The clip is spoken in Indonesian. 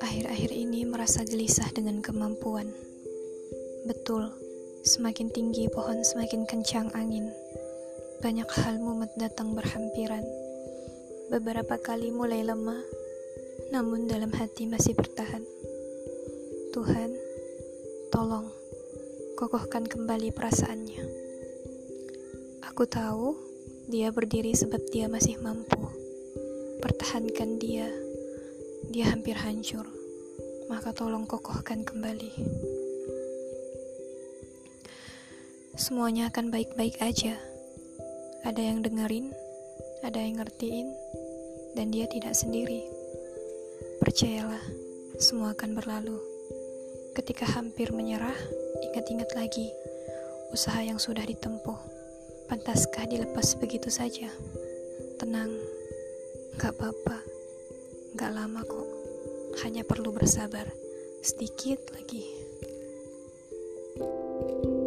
Akhir-akhir ini merasa gelisah dengan kemampuan. Betul, semakin tinggi pohon semakin kencang angin. Banyak hal mumet datang berhampiran. Beberapa kali mulai lemah, namun dalam hati masih bertahan. Tuhan, tolong kokohkan kembali perasaannya. Aku tahu dia berdiri sebab dia masih mampu. Pertahankan dia dia hampir hancur, maka tolong kokohkan kembali. Semuanya akan baik-baik aja. Ada yang dengerin, ada yang ngertiin, dan dia tidak sendiri. Percayalah, semua akan berlalu. Ketika hampir menyerah, ingat-ingat lagi usaha yang sudah ditempuh. Pantaskah dilepas begitu saja? Tenang, gak apa-apa. Gak lama kok, hanya perlu bersabar sedikit lagi. thank you